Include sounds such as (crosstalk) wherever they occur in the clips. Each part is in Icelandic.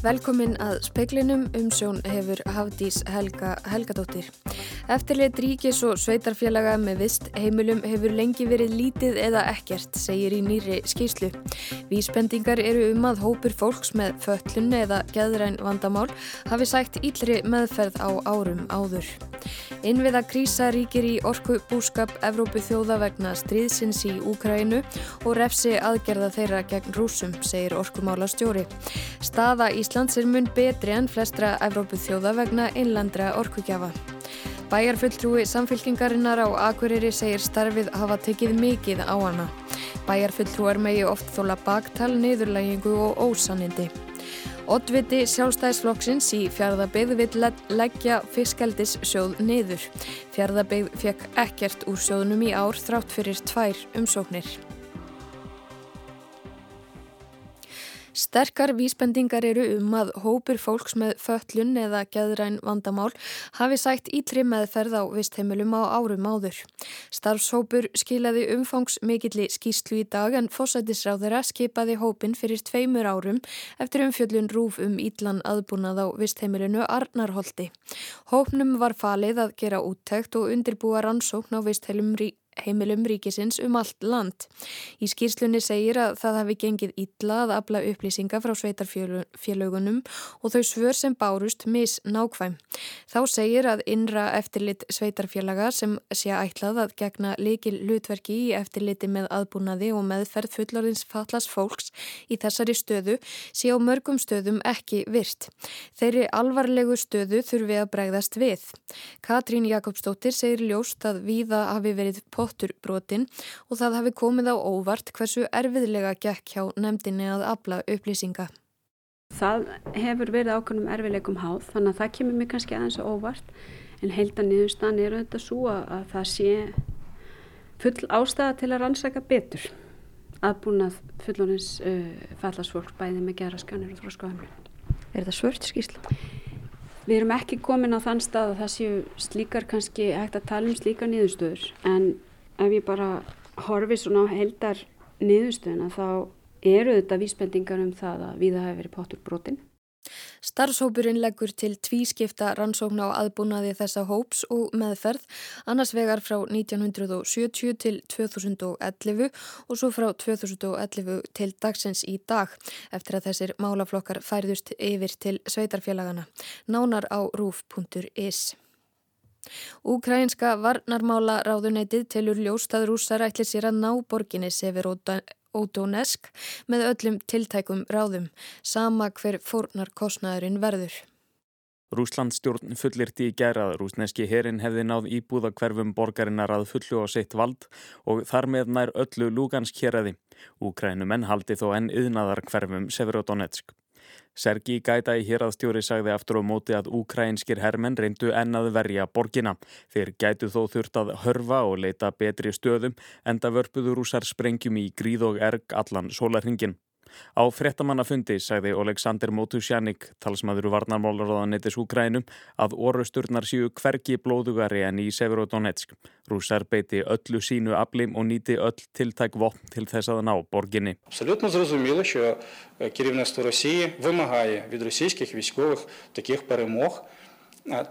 Velkomin að speiklinum um sjón hefur Hafdís Helga Helgadóttir. Eftirlit ríkis og sveitarfélaga með vist heimilum hefur lengi verið lítið eða ekkert, segir í nýri skýslu. Vísbendingar eru um að hópur fólks með föllun eða geðræn vandamál hafi sætt íllri meðferð á árum áður. Innviða krísa ríkir í orku búskap Evrópu þjóða vegna stríðsins í Úkrænu og refsi aðgerða þeirra gegn rúsum, segir orkumála stjóri. Staða Íslands er mun betri en flestra Evrópu þjóða vegna innlandra orkugjafa. Bæjarfulltrúi samfélkingarinnar á Akureyri segir starfið hafa tekið mikið á hana. Bæjarfulltrúar megi oft þóla baktal, niðurlægingu og ósanindi. Oddviti sjálfstæðisflokksins í fjárðabeyð vil leggja fiskaldis sjóð niður. Fjárðabeyð fekk ekkert úr sjóðunum í ár þrátt fyrir tvær umsóknir. Sterkar vísbendingar eru um að hópur fólks með föllun eða geðræn vandamál hafi sætt ítri meðferð á vistheimilum á árum áður. Starfshópur skilaði umfangs mikilli skýslu í dag en fósætisráðara skipaði hópin fyrir tveimur árum eftir umfjöllun rúf um ítlan aðbúnað á vistheimilinu Arnarholti. Hópnum var falið að gera úttækt og undirbúa rannsókn á vistheimilum heimilum ríkisins um allt land. Í skýrslunni segir að það hafi gengið illa að afla upplýsinga frá sveitarfélögunum og þau svör sem bárust mis nákvæm. Þá segir að innra eftirlit sveitarfélaga sem sé ætlað að gegna leikil hlutverki í eftirliti með aðbúnaði og meðferð fullorðins fallas fólks í þessari stöðu sé á mörgum stöðum ekki virt. Þeirri alvarlegu stöðu þurfi að bregðast við. Katrín Jakobsdóttir segir ljóst að víða hafi verið pottur brotin og það hafi komið á óvart hversu erfiðlega gekk hjá nefndinni að afla upplýsinga. Það hefur verið ákveðnum erfiðlegum háð þannig að það kemur mér kannski aðeins á óvart en heildan niðurstan er auðvitað svo að það sé full ástæða til að rannsaka betur aðbúnað fullonins uh, fallasfólk bæði með gera skanir og þróskahöfnum. Er það svört skýrsla? Við erum ekki komin á þann stað að það séu slíkar kannski hægt að tala um slíkar niðurstöður en ef ég bara horfi svona á heldar niðurstöðuna þá eru þetta vísbendingar um það að við hefur verið pottur brotin. Starfshópurinn leggur til tvískipta rannsókn á aðbúnaði þessa hóps og meðferð, annars vegar frá 1970 til 2011 og svo frá 2011 til dagsins í dag, eftir að þessir málaflokkar færðust yfir til sveitarfélagana. Nánar á rúf.is. Úkrænska varnarmála ráðuneytið telur ljóst að rúsar ætli sér að ná borginni Severóta Ódónesk með öllum tiltækum ráðum, sama hver fórnar kostnæðurinn verður. Rúsland stjórn fullirti í gerað rúsneski herin hefði náð íbúða hverfum borgarinnar að fullu á sitt vald og þar með nær öllu lúgansk héræði. Úkrænumenn haldi þó enn yðnaðar hverfum Severodonetsk. Sergi Gæta í héraðstjóri sagði aftur á móti að úkrænskir hermenn reyndu ennað verja borgina. Þeir gætu þó þurft að hörfa og leita betri stöðum enda vörpuður úsar sprengjum í gríð og erg allan sólarhingin. Á frettamannafundi sagði Oleksandr Motusjanik, talsmaður varnarmálraðanettis Úkrænum, að orusturnar séu hverki blóðugari en í Severodonetsk. Rúsar beiti öllu sínu aflim og nýti öll tiltæk vopn til þess að ná borginni. Абсолютно зрозуміло, що керівництво Росії вимагає від російських військових таких перемог,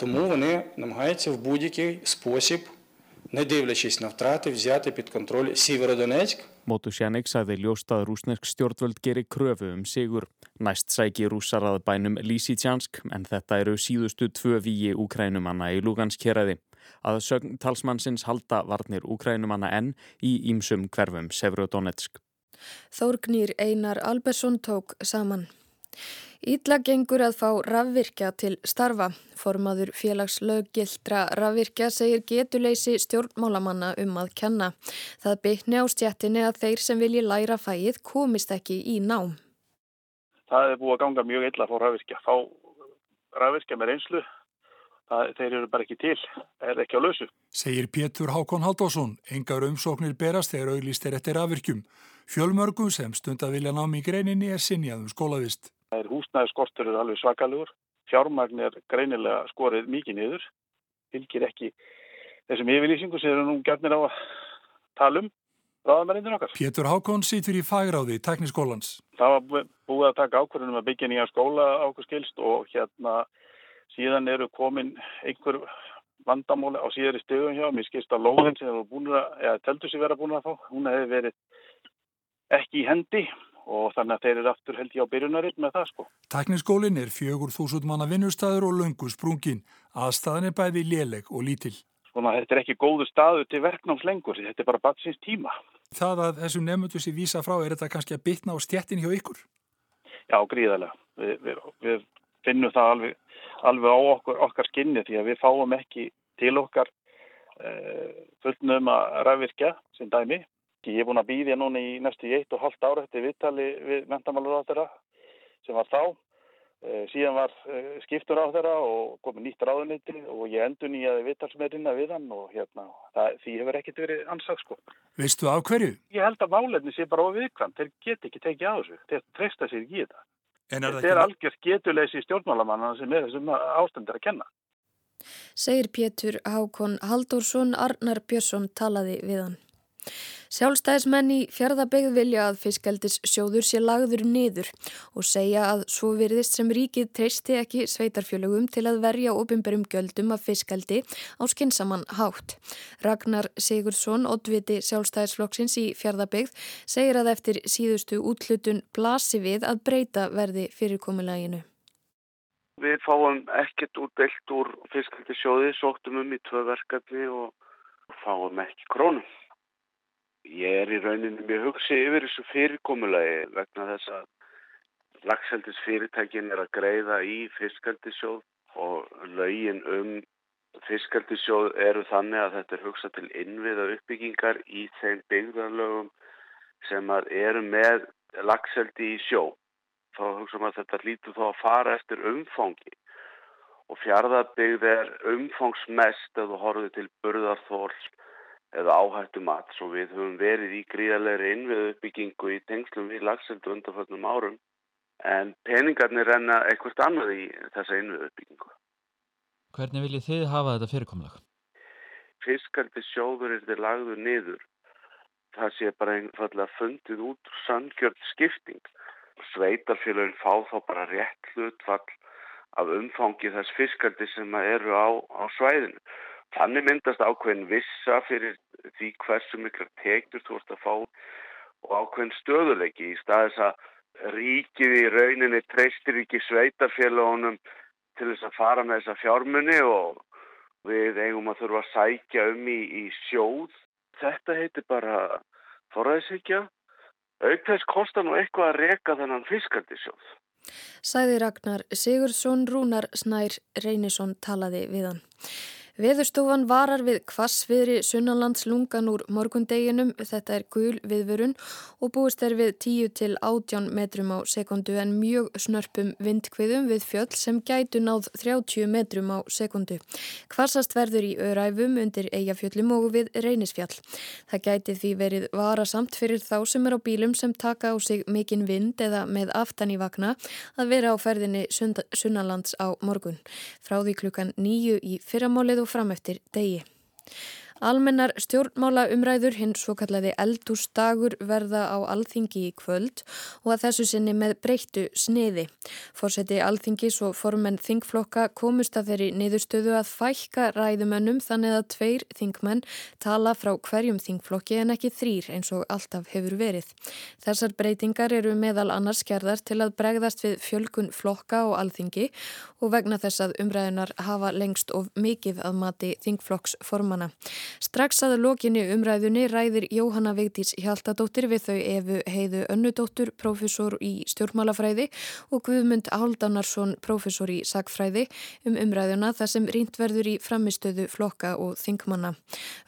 тому вони намагаються в будь-який спосіб не дивлячись на втрати, взяти під контроль Сіверодонецьк. Motusjanik sagði ljóst að rúsnesk stjórnvöld gerir kröfu um sigur. Næst sæki rússar að bænum Lísítjansk en þetta eru síðustu tvö víi úkrænumanna í Lugansk-keraði. Að sögn talsmannsins halda varnir úkrænumanna enn í ímsum hverfum Severodonetsk. Þórgnýr Einar Albersson tók saman. Ítla gengur að fá rafvirkja til starfa. Formaður félagslöggildra rafvirkja segir getuleysi stjórnmálamanna um að kenna. Það byggni á stjættinni að þeir sem vilji læra fæið komist ekki í nám. Það er búið að ganga mjög illa að fá rafvirkja. Fá rafvirkja með reynslu, það, þeir eru bara ekki til, það er ekki á lausu. Segir Pétur Hákon Haldásson, engar umsóknir berast þegar auglist er eftir rafvirkjum. Fjölmörgum sem stund að vilja námi í greininni er sinjað um skólavist. Það er húsnæðiskortur er alveg svakalugur, fjármagn er greinilega skorið mikið niður, fylgir ekki þessum yfirlýsingu sem eru nú gætnir á að tala um ráðamærindir okkar. Pétur Hákon sýtur í fagráði tekniskólans. Það var búið að taka ákvörðunum að byggja nýja skóla ákvör skilst og hérna síðan eru komin einhver vandamóli á síðari stöðum hjá. Mér skilst að lóðin sem hefur búin að, eða teltur sér vera búin að fá, hún hefur verið ekki í hendi og þannig að þeir eru aftur held ég á byrjunaritt með það sko. Tekniskólin er fjögur þúsund manna vinnustæður og löngu sprungin. Aðstæðan er bæði léleg og lítill. Svona þetta er ekki góðu staðu til verknámslengur, þetta er bara batsins tíma. Það að þessum nefnundu sér vísa frá, er þetta kannski að bytna á stjettin hjá ykkur? Já, gríðarlega. Vi, við, við finnum það alveg, alveg á okkur, okkar skinni því að við fáum ekki til okkar uh, fullnum að ræðvirkja sem dæmi Ég er búin að býðja núna í næstu í eitt og halvt ára eftir viðtali við mentamálur á þeirra sem var þá. Eh, síðan var eh, skiptur á þeirra og komið nýtt ráðuniti og ég endur nýjaði viðtalsmeirina við hann og hérna, það, því hefur ekkert verið ansagt sko. Veistu af hverju? Ég held að málefni sé bara á viðkvæm, þeir get ekki tekið á þessu, þeir treysta sér ekki í þetta. Er er, er algjör getuleysi stjórnmálamanna sem er þessum ástendir að kenna. Segir Pétur Hákon Halldórsson, Arnar Björnsson talaði við hann. Sjálfstæðismenn í fjörðabegð vilja að fiskaldis sjóður sé lagður niður og segja að svo virðist sem ríkið treysti ekki sveitarfjölugum til að verja ofinberum göldum af fiskaldi á skinsamann hátt. Ragnar Sigursson, oddviti sjálfstæðisflokksins í fjörðabegð, segir að eftir síðustu útlutun blasi við að breyta verði fyrirkomulaginu. Við fáum ekkert útdelt úr fiskaldisjóði, sóttum um í tvö verkefni og fáum ekki krónum. Ég er í rauninu mjög hugsið yfir þessu fyrirkomulagi vegna þess að lagseldis fyrirtækin er að greiða í fiskaldisjóð og laugin um fiskaldisjóð eru þannig að þetta er hugsað til innviða uppbyggingar í þeim byggðarlögum sem eru með lagseldi í sjó. Þá hugsaðum að þetta lítur þá að fara eftir umfangi og fjárðarbyggð er umfangsmest ef þú horfið til burðarþórs eða áhættu mat svo við höfum verið í gríðarleiri innviðu uppbyggingu í tengslum við lagseldu undanföldnum árum en peningarnir renna eitthvað annað í þessa innviðu uppbyggingu. Hvernig viljið þið hafa þetta fyrirkomlag? Fiskaldi sjóður er þið lagður niður. Það sé bara einfallega fundið út sangjörð skipting. Sveitarfélagin fá þá bara rétt hlutfall af umfangi þess fiskaldi sem eru á, á svæðinu. Þannig myndast ákveðin vissa fyrir því hversu mikla tekjur þú ert að fá og ákveðin stöðuleiki í staðis að ríkið í rauninni treystir ekki sveitarfélagunum til þess að fara með þessa fjármunni og við eigum að þurfa að sækja um í, í sjóð. Þetta heitir bara forræðisíkja. Aukveðs kostar nú eitthvað að reka þennan fiskaldisjóð. Sæði Ragnar Sigursson Rúnar Snær Reynisson talaði við hann. Veðurstofan varar við kvassviðri sunnanlands lungan úr morgundeginum, þetta er gul viðvörun og búist er við 10 til 18 metrum á sekundu en mjög snörpum vindkviðum við fjöll sem gætu náð 30 metrum á sekundu. Kvassast verður í öræfum undir eigafjöllum og við reynisfjall. Það gæti því verið varasamt fyrir þá sem er á bílum sem taka á sig mikinn vind eða með aftan í vakna að vera á ferðinni sunnanlands á morgun. Frá því klukkan nýju í fyrramálið og fram eftir degi. Almennar stjórnmála umræður hinn svo kallaði eldúsdagur verða á alþingi í kvöld og að þessu sinni með breyttu sniði. Fórseti alþingis og formenn þingflokka komust að þeirri niðurstöðu að fækka ræðumönnum þannig að tveir þingmenn tala frá hverjum þingflokki en ekki þrýr eins og alltaf hefur verið. Þessar breytingar eru meðal annars gerðar til að bregðast við fjölkun flokka og alþingi og vegna þess að umræðunar hafa lengst of mikið að mati þingflokksformana. Strax að lokinni umræðunni ræðir Jóhanna Vigdís Hjaltadóttir við þau Efu Heiðu Önnudóttur, profesor í stjórnmálafræði og Guðmund Háldánarsson, profesor í sagfræði um umræðuna þar sem rínt verður í framistöðu flokka og þingmanna.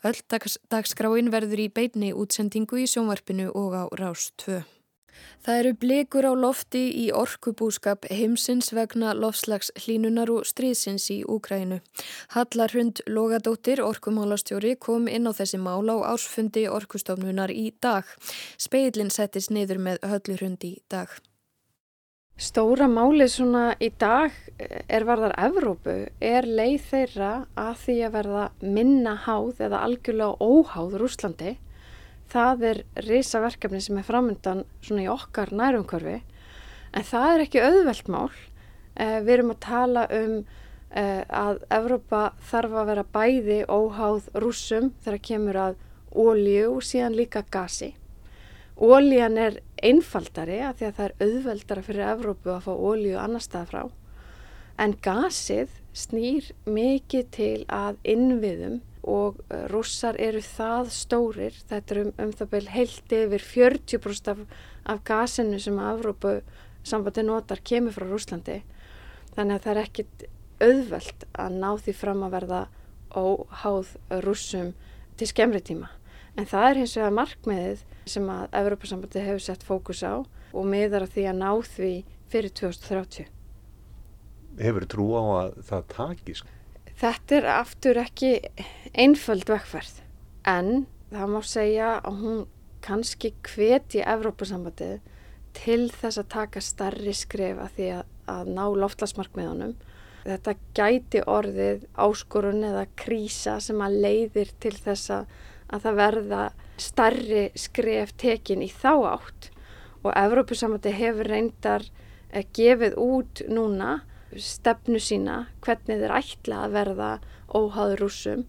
Öll dags, dagskráin verður í beitni útsendingu í sjónvarpinu og á Rás 2. Það eru blikur á lofti í orkubúskap heimsins vegna lofslags hlínunar og stríðsins í Úkrænu. Hallarhund Logadóttir, orkumálastjóri, kom inn á þessi mál á ársfundi orkustofnunar í dag. Speilin settist niður með höllurhund í dag. Stóra máli svona í dag er varðar Evrópu, er leið þeirra að því að verða minna háð eða algjörlega óháð Rúslandi það er risaverkefni sem er framöndan svona í okkar nærumkörfi en það er ekki auðvelt mál. Uh, við erum að tala um uh, að Evrópa þarf að vera bæði óháð rúsum þegar kemur að ólíu og síðan líka gasi. Ólían er einfaldari að því að það er auðveldara fyrir Evrópu að fá ólíu annar stað frá en gasið snýr mikið til að innviðum og uh, rússar eru það stórir, þetta er um, um það beil heilt yfir 40% af, af gasinu sem Afrópu sambandi notar kemur frá Rúslandi þannig að það er ekkit auðvelt að ná því fram að verða óháð rússum til skemmri tíma. En það er hins vegar markmiðið sem að Evrópa-sambandi hefur sett fókus á og miðar að því að ná því fyrir 2030 Hefur trú á að það takist? Þetta er aftur ekki einföld vekkferð en það má segja að hún kannski hveti Evrópusambandið til þess að taka starri skref að því að, að ná loftlasmarkmiðunum. Þetta gæti orðið áskorun eða krísa sem að leiðir til þess að, að það verða starri skref tekin í þá átt og Evrópusambandið hefur reyndar eh, gefið út núna stefnu sína, hvernig þeir ætla að verða óháður rúsum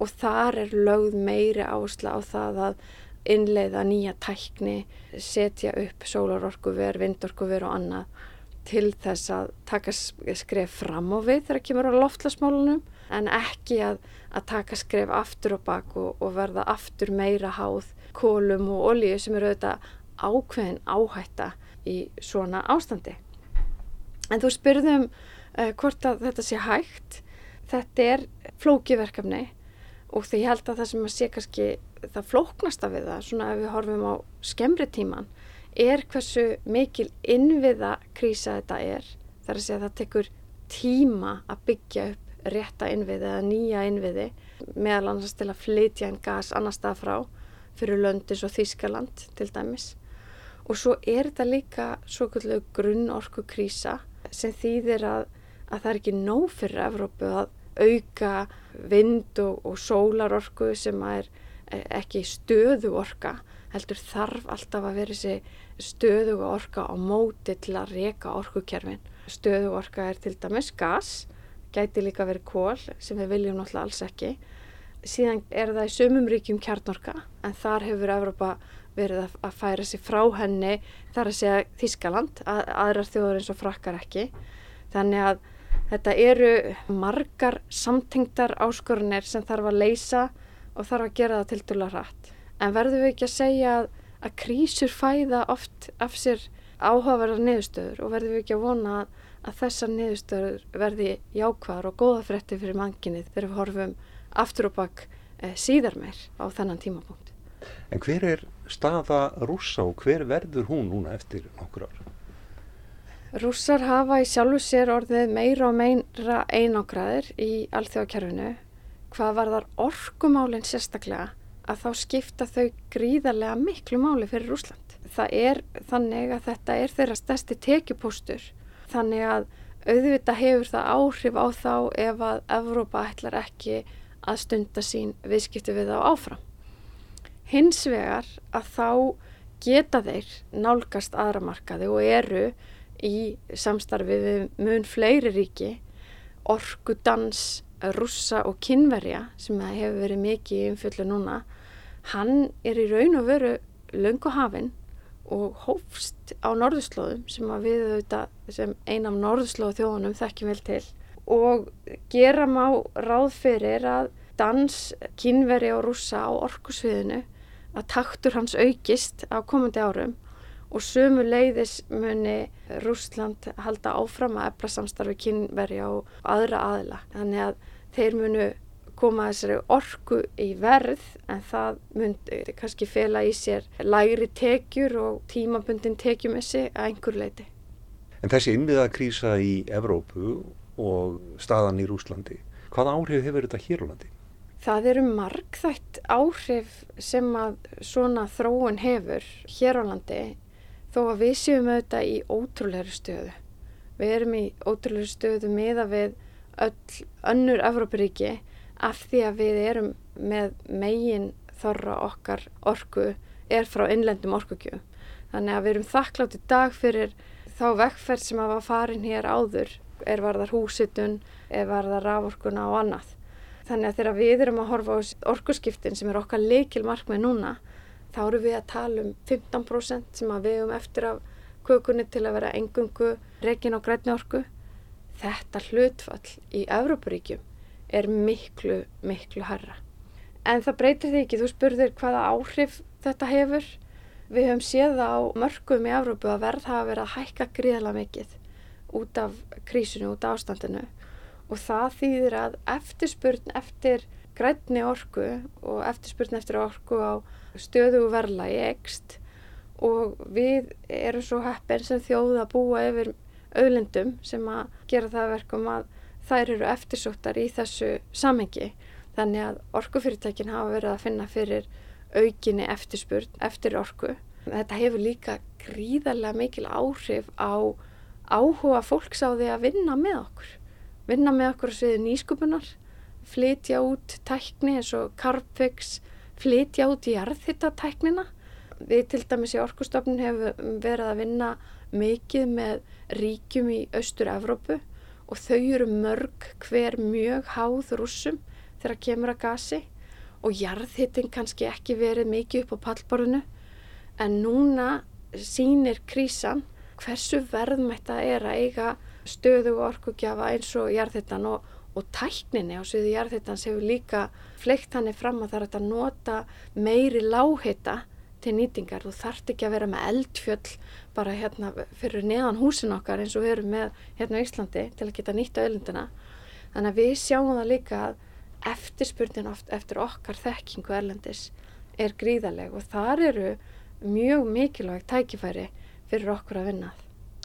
og þar er lögð meiri áhersla á það að innleiða nýja tækni, setja upp sólarorkuver, vindorkuver og annað til þess að taka skref fram á við þegar kemur á loftlasmálunum en ekki að, að taka skref aftur og bak og, og verða aftur meira háð kólum og olíu sem eru auðvitað ákveðin áhætta í svona ástandi. En þú spurðum uh, hvort að þetta sé hægt. Þetta er flókiverkefni og því ég held að það sem að sé kannski það flóknasta við það, svona ef við horfum á skemmri tíman, er hversu mikil innviða krísa þetta er. Það er að segja að það tekur tíma að byggja upp rétta innviði eða nýja innviði meðal annars til að flytja einn gas annar stað frá fyrir löndis og Þískaland til dæmis. Og svo er þetta líka svo grunn orku krísa sem þýðir að, að það er ekki nóg fyrir Evrópu að auka vind og, og sólarorku sem er ekki stöðu orka heldur þarf alltaf að vera þessi stöðu orka á móti til að reyka orkukerfin. Stöðu orka er til dæmis gas, gæti líka verið kól sem við viljum náttúrulega alls ekki. Síðan er það í sömum ríkjum kjarnorka en þar hefur Evrópa verið að, að færa sig frá henni þar að segja Þískaland, að, aðrar þjóður eins og frakkar ekki. Þannig að þetta eru margar samtengtar áskorunir sem þarf að leysa og þarf að gera það til dula hratt. En verðum við ekki að segja að, að krísur fæða oft af sér áhugaverðar niðurstöður og verðum við ekki að vona að þessar niðurstöður verði jákvæðar og góða frétti fyrir manginni þegar við horfum aftur og bakk eh, síðar meir á þennan tímapunkt. En hver er staða rúsa og hver verður hún núna eftir nokkur ár? Rússar hafa í sjálfu sér orðið meira og meira einangraðir í alþjóðakerfinu. Hvað var þar orkumálinn sérstaklega að þá skipta þau gríðarlega miklu máli fyrir Rúsland. Það er þannig að þetta er þeirra stærsti tekjupóstur. Þannig að auðvita hefur það áhrif á þá ef að Evrópa ætlar ekki að stunda sín viðskipti við þá áfram. Hins vegar að þá geta þeir nálgast aðramarkaði og eru í samstarfi við mun fleiri ríki, orku, dans, russa og kynverja sem hefur verið mikið umfjöldu núna, hann er í raun og veru löngu hafinn og hófst á norðurslóðum sem við auðvitað sem ein af norðurslóðu þjóðunum þekkjum vel til. Og gera má ráð fyrir að dans, kynveri og rússa á orkusviðinu að taktur hans aukist á komandi árum og sömu leiðis muni Rúsland halda áfram að efla samstarfi kynverja og aðra aðila. Þannig að þeir munu koma þessari orku í verð en það myndi kannski fela í sér læri tekjur og tímabundin tekjumessi að einhver leiti. En þessi innviðakrísa í Evrópu og staðan í Rúslandi, hvað áhrif hefur þetta hér á landi? Það eru margþætt áhrif sem að svona þróun hefur hér á landi þó að við séum auðvitað í ótrúleiri stöðu. Við erum í ótrúleiri stöðu miða við öll önnur Evrópuríki af því að við erum með megin þorra okkar orku er frá innlendum orkugjöfum. Þannig að við erum þakklátt í dag fyrir þá vekkferð sem að var farin hér áður er varðar húsitun, er varðar raforkuna og annað. Þannig að þegar við erum að horfa á orkuskiptin sem er okkar leikil markmið núna, þá eru við að tala um 15% sem að við um eftir af kökunni til að vera engungu reygin á grætni orku. Þetta hlutfall í Európaríkjum er miklu, miklu harra. En það breytir því ekki, þú spurðir hvaða áhrif þetta hefur. Við höfum séð á mörgum í Európu að verð hafa verið að hækka gríðala mikið út af krísinu, út af ástandinu og það þýðir að eftirspurn eftir grætni orku og eftirspurn eftir orku á stöðu og verla í ekst og við erum svo heppin sem þjóð að búa yfir auðlendum sem að gera það verkum að þær eru eftirsóttar í þessu samengi þannig að orkufyrirtækin hafa verið að finna fyrir aukinni eftirspurn eftir orku. Þetta hefur líka gríðarlega mikil áhrif á áhuga fólks á því að vinna með okkur. Vinna með okkur á sviði nýskupunar, flytja út tækni eins og Carpfix, flytja út í arðhitta-tæknina. Við til dæmis í Orkustofnun hefum verið að vinna mikið með ríkjum í Austur-Evrópu og þau eru mörg hver mjög háð rúsum þegar kemur að gasi og jarðhittin kannski ekki verið mikið upp á pallborðinu en núna sínir krísan hversu verðmætt það er að eiga stöðu og orkugjafa eins og jarðhittan og, og tækninni á sviði jarðhittans hefur líka fleikt hann fram að það er að nota meiri láhitta til nýtingar. Þú þart ekki að vera með eldfjöll bara hérna fyrir neðan húsin okkar eins og við erum með hérna á Íslandi til að geta nýtt á öllundina. Þannig að við sjáum það líka að eftirspurnin oft eftir okkar þekkingu erlendis er gríðaleg og þar eru mjög mikilvægt tækifæri fyrir okkur að vinna.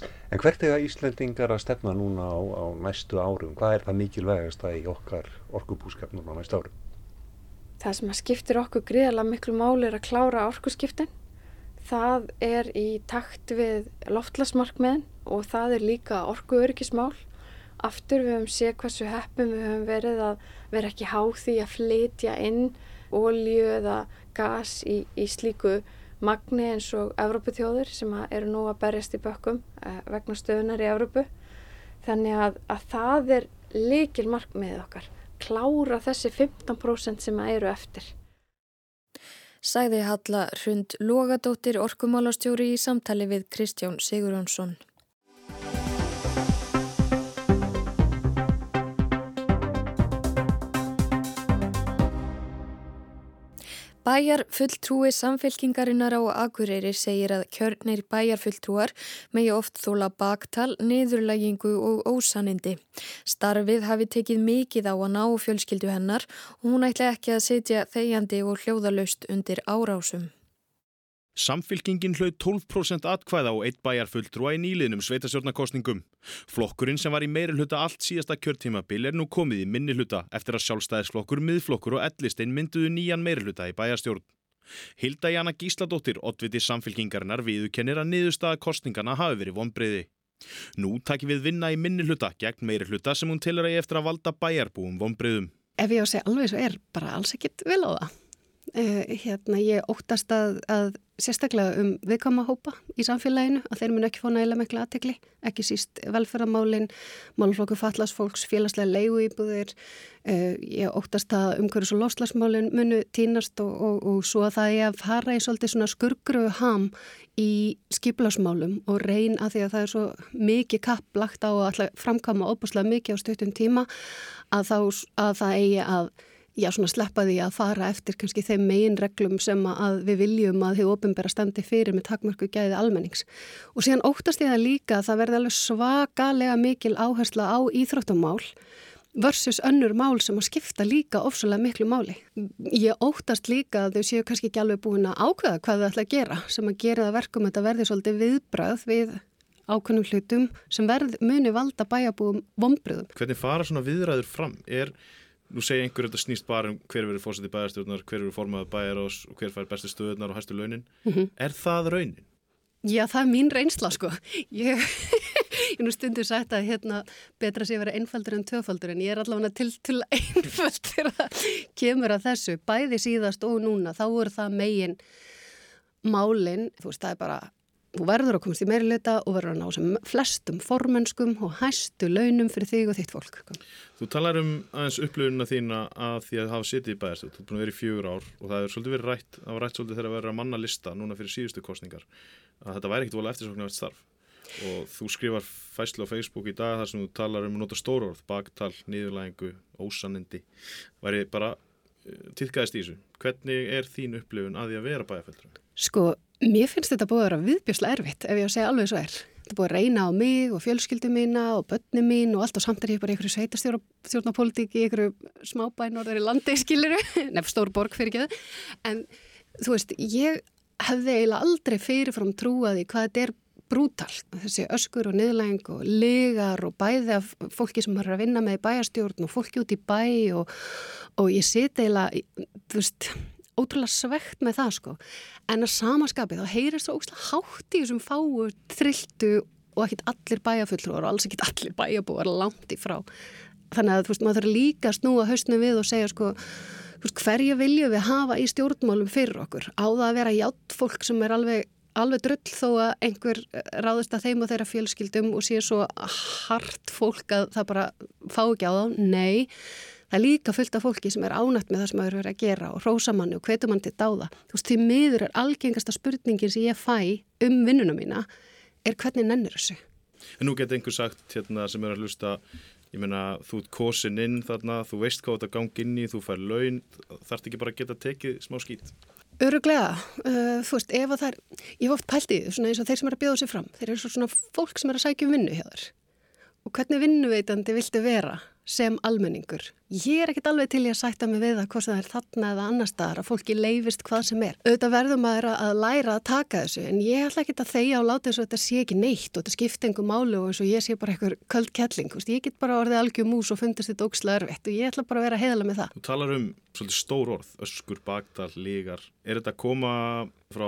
En hvert er það Íslandingar að stefna núna á, á næstu árum? Hvað er það mikilvægast að í okkar orkubúskap núna á næstu árum? Það sem að skiptir okkur gríðarlega miklu máli er að klára orkuskiptin. Það er í takt við loftlasmarkmiðin og það er líka orkuöryggismál. Aftur við höfum séð hversu heppum við höfum verið að vera ekki háð því að flytja inn ólju eða gas í, í slíku magni eins og Evrópuþjóðir sem eru nú að berjast í bökkum eh, vegna stöðunar í Evrópu. Þannig að, að það er likil markmiðið okkar, klára þessi 15% sem eru eftir. Sæði Halla Hrund Lógadóttir orkumálastjóri í samtali við Kristján Sigurjónsson. Bæjar fulltrúi samfélkingarinnar á Akureyri segir að kjörnir bæjar fulltrúar megi oft þóla baktal, niðurlægingu og ósanindi. Starfið hafi tekið mikið á að ná fjölskyldu hennar og hún ætla ekki að setja þegjandi og hljóðalaust undir árásum. Samfylkingin hlaut 12% atkvæða og eitt bæjar fulltrúa í nýliðnum sveitasjórnarkostningum. Flokkurinn sem var í meiri hluta allt síðasta kjörtímabil er nú komið í minni hluta eftir að sjálfstæðisflokkur, miðflokkur og ellistein mynduðu nýjan meiri hluta í bæjarstjórn. Hilda Jana Gísladóttir, oddviti samfylkingarinnar, viðukennir að niðurstaða kostningana hafi verið vonbreyði. Nú takir við vinna í minni hluta gegn meiri hluta sem hún tilur að eftir að valda bæjarbúum vonbreyðum. Ef ég á að segja alveg svo er bara alls ekkit vil á það. Uh, hérna, ég óttast að, að sérstaklega um viðkama hópa í samfélaginu að þeir mun ekki fá nægilega miklu aðtekli, ekki síst velferðamálin, málflokku fallasfólks, félagslega leigu íbúðir, uh, ég óttast að umhverjus og lofslagsmálin munu týnast og, og, og svo að það er að fara í svolítið svona skurgruðu ham í skiplasmálum og reyn að því að það er svo mikið kapp lagt á að framkama óbúslega mikið á stuttum tíma að, þá, að það eigi að já, svona sleppa því að fara eftir kannski þeim megin reglum sem að við viljum að þið ofinbæra standi fyrir með takmörku gæði almennings. Og síðan óttast ég það líka að það verði alveg svakalega mikil áhersla á íþróttumál versus önnur mál sem að skipta líka ofsalega miklu máli. Ég óttast líka að þau séu kannski ekki alveg búin að ákveða hvað þau ætla að gera sem að gera það verkum að þetta verði svolítið viðbröð við ákveðnum hlutum sem verð, muni valda bæjabúum vonbröðum. Hvernig fara svona viðræður fram? Er nú segja einhverju þetta snýst bara um hver verður fórsett í bæjarstjórnar, hver verður formaður bæjarás og hver fær bestu stöðunar og hæstu launin mm -hmm. er það raunin? Já, það er mín reynsla sko ég, (laughs) ég nú stundu sagt að hérna betra sé að vera einfaldur en tvöfaldur en ég er allavega til, til (laughs) einfald þegar það kemur að þessu bæði síðast og núna þá voru það megin málinn, þú veist það er bara þú verður að komast í meiri leta og verður að ná sem flestum formenskum og hæstu launum fyrir þig og þitt fólk. Þú talar um aðeins upplöfununa þína að því að hafa sittið í bæðarstjórn, þú er búin að vera í fjögur ár og það er svolítið verið rætt, það var rætt svolítið þegar að vera að manna lista núna fyrir síðustu kostningar að þetta væri ekkit volið eftirsoknavert starf. Og þú skrifar fæslu á Facebook í dag þar sem þú talar um að nota stóróð, baktal, niðurlægingu, ósanindi, væri bara týðkaðist í þessu. Hvernig er þín upplifun að því að vera bæjarfældur? Sko, Mér finnst þetta búið að vera viðbjörslega erfitt ef ég að segja alveg svo er. Þetta búið að reyna á mig og fjölskyldu mína og börni mín og allt og samt er ég bara einhverju sveitastjórnapolítik í einhverju smábæn orðar í landi, (laughs) skiliru, nefn stór borg fyrir ekki það. En þú veist, ég hefði eiginlega aldrei fyrirfram trúaði hvað þetta er brútal. Þessi öskur og niðurlæng og legar og bæði af fólki sem har að vinna með bæjastjórn og fólki út í bæ og, og ég seti eiginlega, þú veist, ótrúlega svegt með það sko. En að samaskapið þá heyrir svo óslátt hátt í þessum fáu trilltu og ekkit allir bæjafullur og alls ekkit allir bæjabúar langt í frá. Þannig að þú veist maður þarf líka að snúa hausnu við og segja sko hverja viljum við hafa í stjórnmálum fyrir okkur? Á það að vera hjátt fólk sem er alveg alveg drull þó að einhver ráðist að þeim og þeirra fjölskyldum og sé svo hart fólk að það bara fá ekki á þá, nei Það er líka fullt af fólki sem er ánætt með það sem það eru verið að gera og rósamanni og hvetur mann til dáða. Þú veist, því miður er algengasta spurningin sem ég fæ um vinnunum mína er hvernig nennir þessu. En nú getur einhver sagt hérna sem er að hlusta, ég meina, þú ert kosin inn þarna, þú veist hvað þetta gangi inn í, þú fær laun, þarf ekki bara að geta tekið smá skýt? Öruglega, uh, þú veist, ef það er, ég hef oft pælt í því, svona eins og þeir sem er að bjóða sér fram, þeir eru svona fólk sem er að sækja um vinnu hjá þér. Og hvernig vinnuveitandi viltu vera? Sem almenningur. Ég er ekkit alveg til ég að sætta mig við að hvort það er þarna eða annar staðar að fólki leifist hvað sem er. Auðvitað verðum maður að læra að taka þessu en ég ætla ekki að þeia á láta þess að þetta sé ekki neitt og þetta skipta engum málu og eins og ég sé bara eitthvað köld kettling. Ég get bara orðið algjör mús og fundast þetta ókslega örfitt og ég ætla bara að vera heiðala með það. Þú talar um svolítið stór orð, öskur, bagdal, lígar. Er þetta að koma frá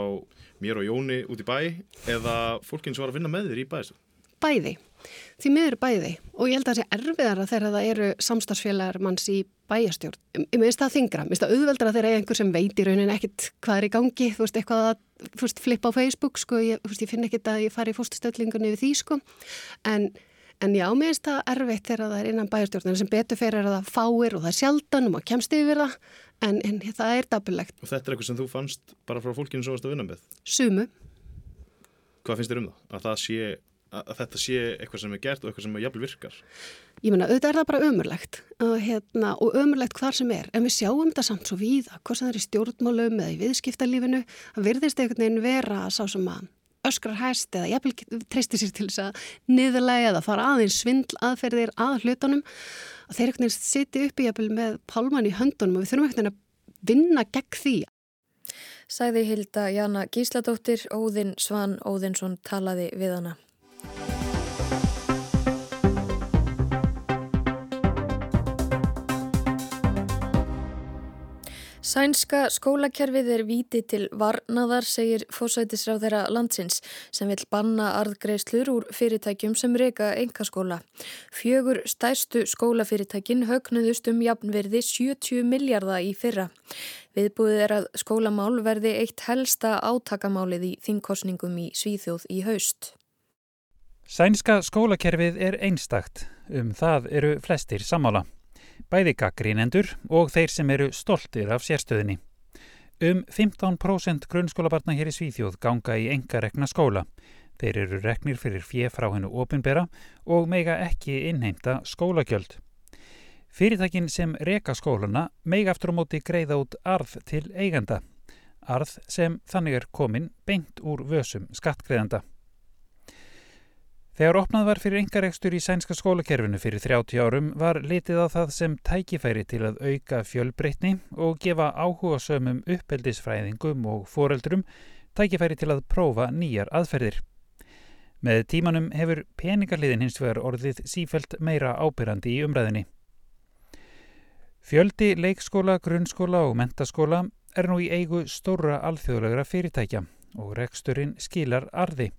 mér og Jóni út í bæ eða fólkin sem var að vinna með þér í bæ Bæði. Því miður bæði og ég held að það sé erfiðara þegar það eru samstagsfélagar manns í bæjastjórn. Ég minnst það þingra, minnst það auðveldra þegar einhver sem veit í raunin ekkit hvað er í gangi, þú veist, eitthvað að veist, flippa á Facebook, sko, ég, veist, ég finn ekkit að ég fari í fórstustöldlingunni við því, sko, en, en já, mér finnst það erfitt þegar það er innan bæjastjórn, sem betur fyrir að það fáir og það er sjaldan og maður kemst yfir það, en, en það er dabilegt. Og þetta er eitthvað sem þú fannst bara frá fólkinu þú varst að vinna með? Sumu. Hvað finnst þér um það? Að það sé að þetta sé eitthvað sem er gert og eitthvað sem er jafnvel virkar Ég menna, auðvitað er það bara ömurlegt og, hérna, og ömurlegt hvar sem er en við sjáum þetta samt svo víða, hvort það er í stjórnmálum eða í viðskiptalífinu það virðist einhvern veginn vera að sá sem að öskrar hæst eða jafnvel treystir sér til þess að niðurlega eða fara aðeins svindl aðferðir að hlutunum að þeir einhvern veginn siti upp í jafnvel með pálmann í höndunum og við þurfum einhvern veginn að vinna gegn því Sæði Hilda Jana Gísladóttir, Óðinn Svan Óðinsson talaði við hana. Sænska skólakerfið er víti til varnaðar, segir fósætisráð þeirra landsins sem vil banna arðgreislur úr fyrirtækjum sem reyka engaskóla. Fjögur stærstu skólafyrirtækin högnuðust um jafnverði 70 miljardar í fyrra. Viðbúðið er að skólamál verði eitt helsta átakamálið í þingkostningum í Svíþjóð í haust. Sænska skólakerfið er einstakt, um það eru flestir samála bæði gaggrínendur og þeir sem eru stoltir af sérstöðinni. Um 15% grunnskólabarna hér í Svíþjóð ganga í engarekna skóla. Þeir eru reknir fyrir fjef frá hennu ofinbera og meiga ekki innheimta skólagjöld. Fyrirtækin sem reka skólana meiga aftur á móti greiða út arð til eiganda. Arð sem þannig er komin beint úr vösum skattgreðanda. Þegar opnað var fyrir yngaregstur í sænska skólakerfinu fyrir 30 árum var litið á það sem tækifæri til að auka fjölbreytni og gefa áhuga sömum uppeldisfræðingum og foreldrum tækifæri til að prófa nýjar aðferðir. Með tímanum hefur peningarliðin hins vegar orðið sífælt meira ábyrrandi í umræðinni. Fjöldi leikskóla, grunnskóla og mentaskóla er nú í eigu stóra alþjóðlegra fyrirtækja og reksturinn skilar arði.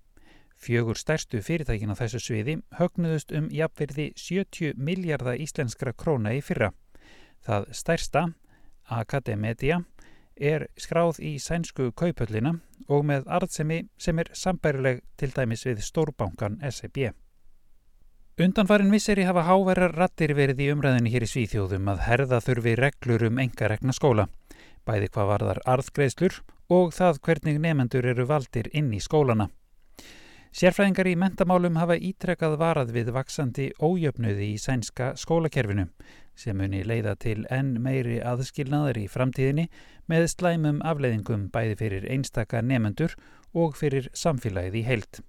Fjögur stærstu fyrirtækin á þessu sviði högnuðust um jafnverði 70 miljardar íslenskra króna í fyrra. Það stærsta, Akademedia, er skráð í sænsku kaupöllina og með arðsemi sem er sambærileg til dæmis við stórbankan SEB. Undanfarin visseri hafa háverjar rattir verið í umræðinni hér í Svíþjóðum að herða þurfi reglur um engarekna skóla, bæði hvað varðar arðgreðslur og það hvernig nefendur eru valdir inn í skólana. Sérfræðingar í mentamálum hafa ítrekkað varað við vaksandi ójöfnuði í sænska skólakerfinu sem muni leiða til enn meiri aðskilnaðar í framtíðinni með slæmum afleiðingum bæði fyrir einstaka nefendur og fyrir samfélagið í heilt.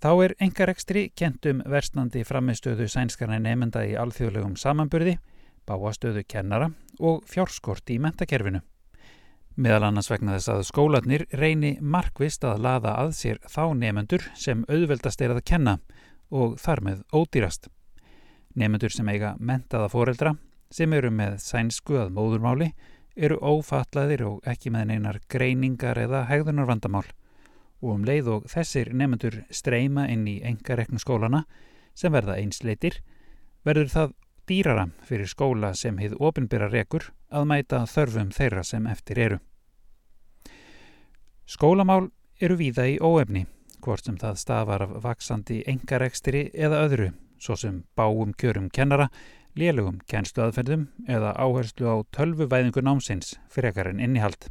Þá er engarekstri kentum versnandi framistöðu sænskarna nefenda í alþjóðlegum samanburði, báastöðu kennara og fjárskort í mentakerfinu. Meðal annars vegna þess að skólanir reyni markvist að laða að sér þá nefendur sem auðveldast er að kenna og þar með ódýrast. Nefendur sem eiga mentaða foreldra sem eru með sænsku að móðurmáli eru ófatlaðir og ekki með neinar greiningar eða hegðunarvandamál og um leið og þessir nefendur streyma inn í engareknu skólana sem verða einsleitir verður það dýrara fyrir skóla sem hið ofinbyrra rekur að mæta þörfum þeirra sem eftir eru. Skólamál eru víða í óefni, hvort sem það stafar af vaksandi engarekstri eða öðru, svo sem báum kjörum kennara, lélugum kennsluaðferðum eða áherslu á tölvuvæðingu námsins frekar en innihald.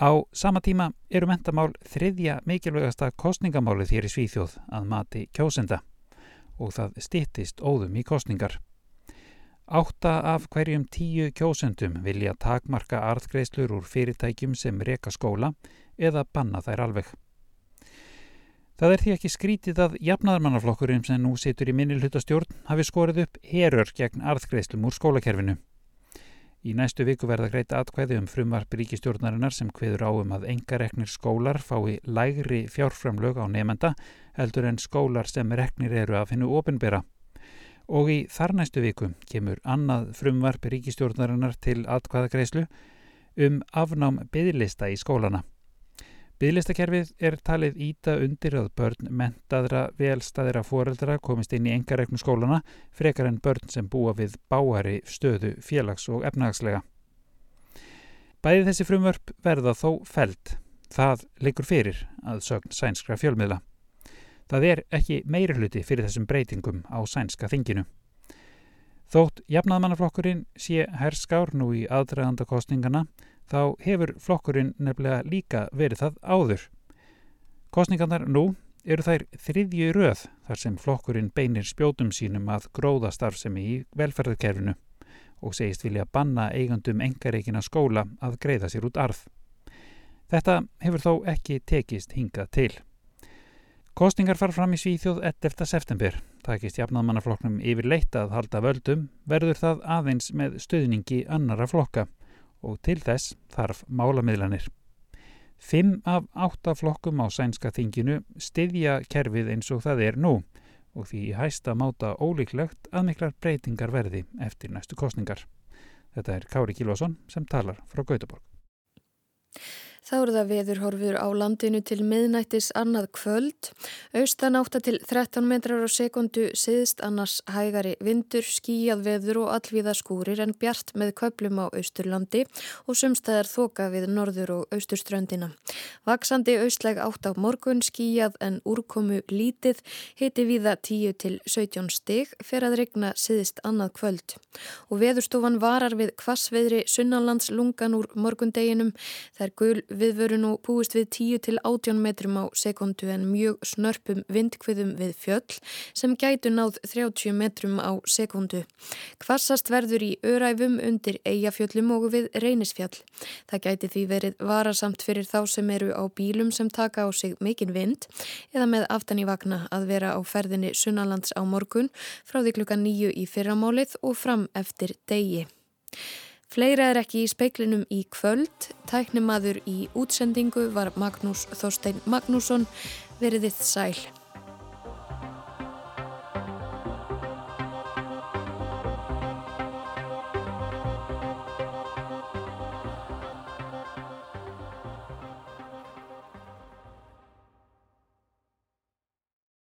Á sama tíma eru mentamál þriðja mikilvægasta kostningamálið hér í Svíþjóð að mati kjósenda og það stittist óðum í kostningar. Átta af hverjum tíu kjósendum vilja takmarka arðgreislur úr fyrirtækjum sem reka skóla eða banna þær alveg. Það er því ekki skrítið að jafnaðarmannaflokkurinn sem nú situr í minnilhutastjórn hafi skorið upp herör gegn arðgreislum úr skólakerfinu. Í næstu viku verða greita atkvæði um frumvarp ríkistjórnarinnar sem hviður áum að engareknir skólar fái lægri fjárframlög á nefenda heldur en skólar sem reknir eru af hennu ofinbera og í þar næstu viku kemur annað frumvarp ríkistjórnarinnar til atkvæðagreislu um afnám byðlista í skólana. Byðlistakerfið er talið íta undir að börn mentaðra velstaðira foreldra komist inn í engareiknu skólana frekar en börn sem búa við báari stöðu félags- og efnahagslega. Bæði þessi frumvörp verða þó feld. Það leikur fyrir að sögn sænskra fjölmiðla. Það er ekki meiri hluti fyrir þessum breytingum á sænska þinginu. Þótt jafnaðmannaflokkurinn sé herskár nú í aðdragandakostningana þá hefur flokkurinn nefnilega líka verið það áður. Kostningarnar nú eru þær þriðju röð þar sem flokkurinn beinir spjótum sínum að gróða starfsemi í velferðarkerfinu og segist vilja banna eigandum engareikina skóla að greiða sér út arð. Þetta hefur þó ekki tekist hingað til. Kostningar far fram í Svíþjóð 11. september. Takist jafnaðmannaflokknum yfir leitt að halda völdum verður það aðeins með stöðningi annara flokka og til þess þarf málamiðlanir. Fimm af átta flokkum á sænska þinginu styðja kerfið eins og það er nú og því hæsta máta ólíklegt að miklar breytingar verði eftir næstu kostningar. Þetta er Kári Kílvason sem talar frá Gautaborg. Þá eru það veðurhorfur á landinu til miðnættis annað kvöld. Austan átta til 13 metrar á sekundu siðst annars hægari vindur, skíjað veður og allvíða skúrir en bjart með köplum á austurlandi og sumstæðar þoka við norður og austurströndina. Vaksandi austleg átt á morgun, skíjað en úrkomu lítið, hiti viða 10 til 17 stig fyrir að regna siðst annað kvöld. Og veðurstofan varar við kvassveðri sunnanlands lungan úr morgundeginum. Það er gul viðvörun og búist við 10 til 18 metrum á sekundu en mjög snörpum vindkviðum við fjöll sem gætu náð 30 metrum á sekundu. Kvassast verður í öræfum undir eigafjöllum og við reynisfjall. Það gæti því verið varasamt fyrir þá sem eru á bílum sem taka á sig mikinn vind eða með aftan í vagna að vera á ferðinni sunnalands á morgun frá því klukka nýju í fyrramálið og fram eftir degi. Fleira er ekki í speiklinum í kvöld. Tæknimaður í útsendingu var Magnús Þorstein Magnússon. Veriðið sæl.